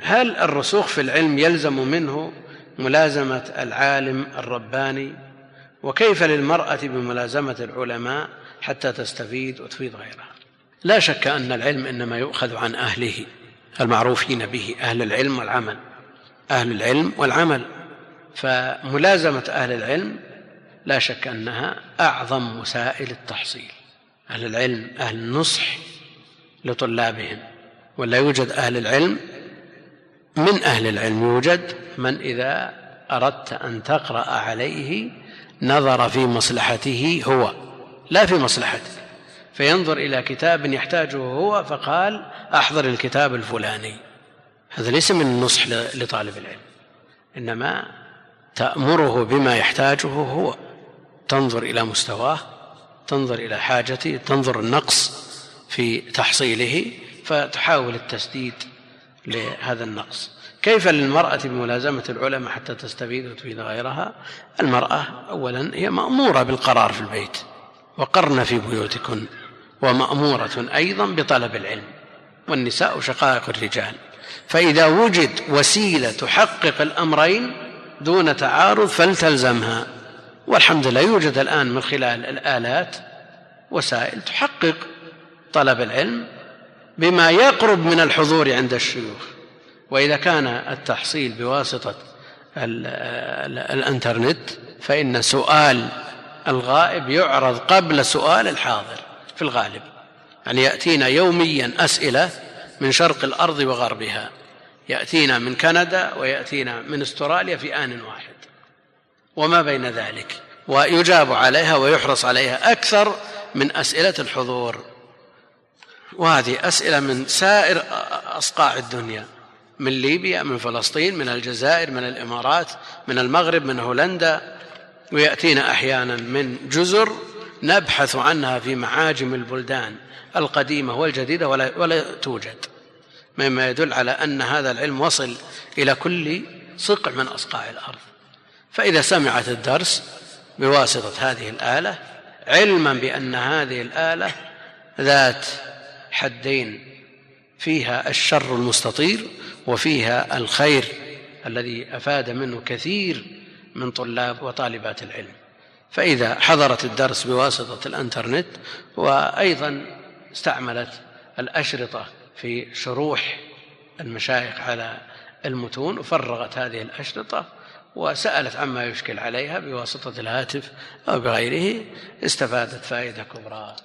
هل الرسوخ في العلم يلزم منه ملازمة العالم الرباني؟ وكيف للمرأة بملازمة العلماء حتى تستفيد وتفيد غيرها؟ لا شك أن العلم إنما يؤخذ عن أهله المعروفين به أهل العلم والعمل. أهل العلم والعمل. فملازمة أهل العلم لا شك أنها أعظم وسائل التحصيل. أهل العلم أهل النصح لطلابهم ولا يوجد أهل العلم من أهل العلم يوجد من إذا أردت أن تقرأ عليه نظر في مصلحته هو لا في مصلحته فينظر إلى كتاب يحتاجه هو فقال أحضر الكتاب الفلاني. هذا ليس من النصح لطالب العلم إنما تأمره بما يحتاجه هو. تنظر إلى مستواه تنظر إلى حاجته تنظر النقص في تحصيله فتحاول التسديد. لهذا النقص. كيف للمرأة بملازمة العلماء حتى تستفيد وتفيد غيرها؟ المرأة أولا هي مأمورة بالقرار في البيت وقرن في بيوتكن ومأمورة أيضا بطلب العلم والنساء شقائق الرجال. فإذا وجد وسيلة تحقق الأمرين دون تعارض فلتلزمها. والحمد لله يوجد الآن من خلال الآلات وسائل تحقق طلب العلم بما يقرب من الحضور عند الشيوخ. وإذا كان التحصيل بواسطة الإنترنت فإن سؤال الغائب يعرض قبل سؤال الحاضر في الغالب. يعني يأتينا يوميا أسئلة من شرق الأرض وغربها. يأتينا من كندا ويأتينا من أستراليا في آن واحد. وما بين ذلك؟ ويجاب عليها ويحرص عليها أكثر من أسئلة الحضور. وهذه أسئلة من سائر أصقاع الدنيا من ليبيا من فلسطين من الجزائر من الإمارات من المغرب من هولندا. ويأتينا أحيانا من جزر نبحث عنها في معاجم البلدان القديمة والجديدة ولا, ولا توجد مما يدل على أن هذا العلم وصل إلى كل صقع من أصقاع الأرض. فإذا سمعت الدرس بواسطة هذه الآلة علما بأن هذه الآلة ذات حدين فيها الشر المستطير وفيها الخير الذي أفاد منه كثير من طلاب وطالبات العلم. فإذا حضرت الدرس بواسطة الإنترنت وأيضا استعملت الأشرطة في شروح المشايخ على المتون وفرغت هذه الأشرطة وسألت عما يشكل عليها بواسطة الهاتف أو بغيره استفادت فائدة كبرى.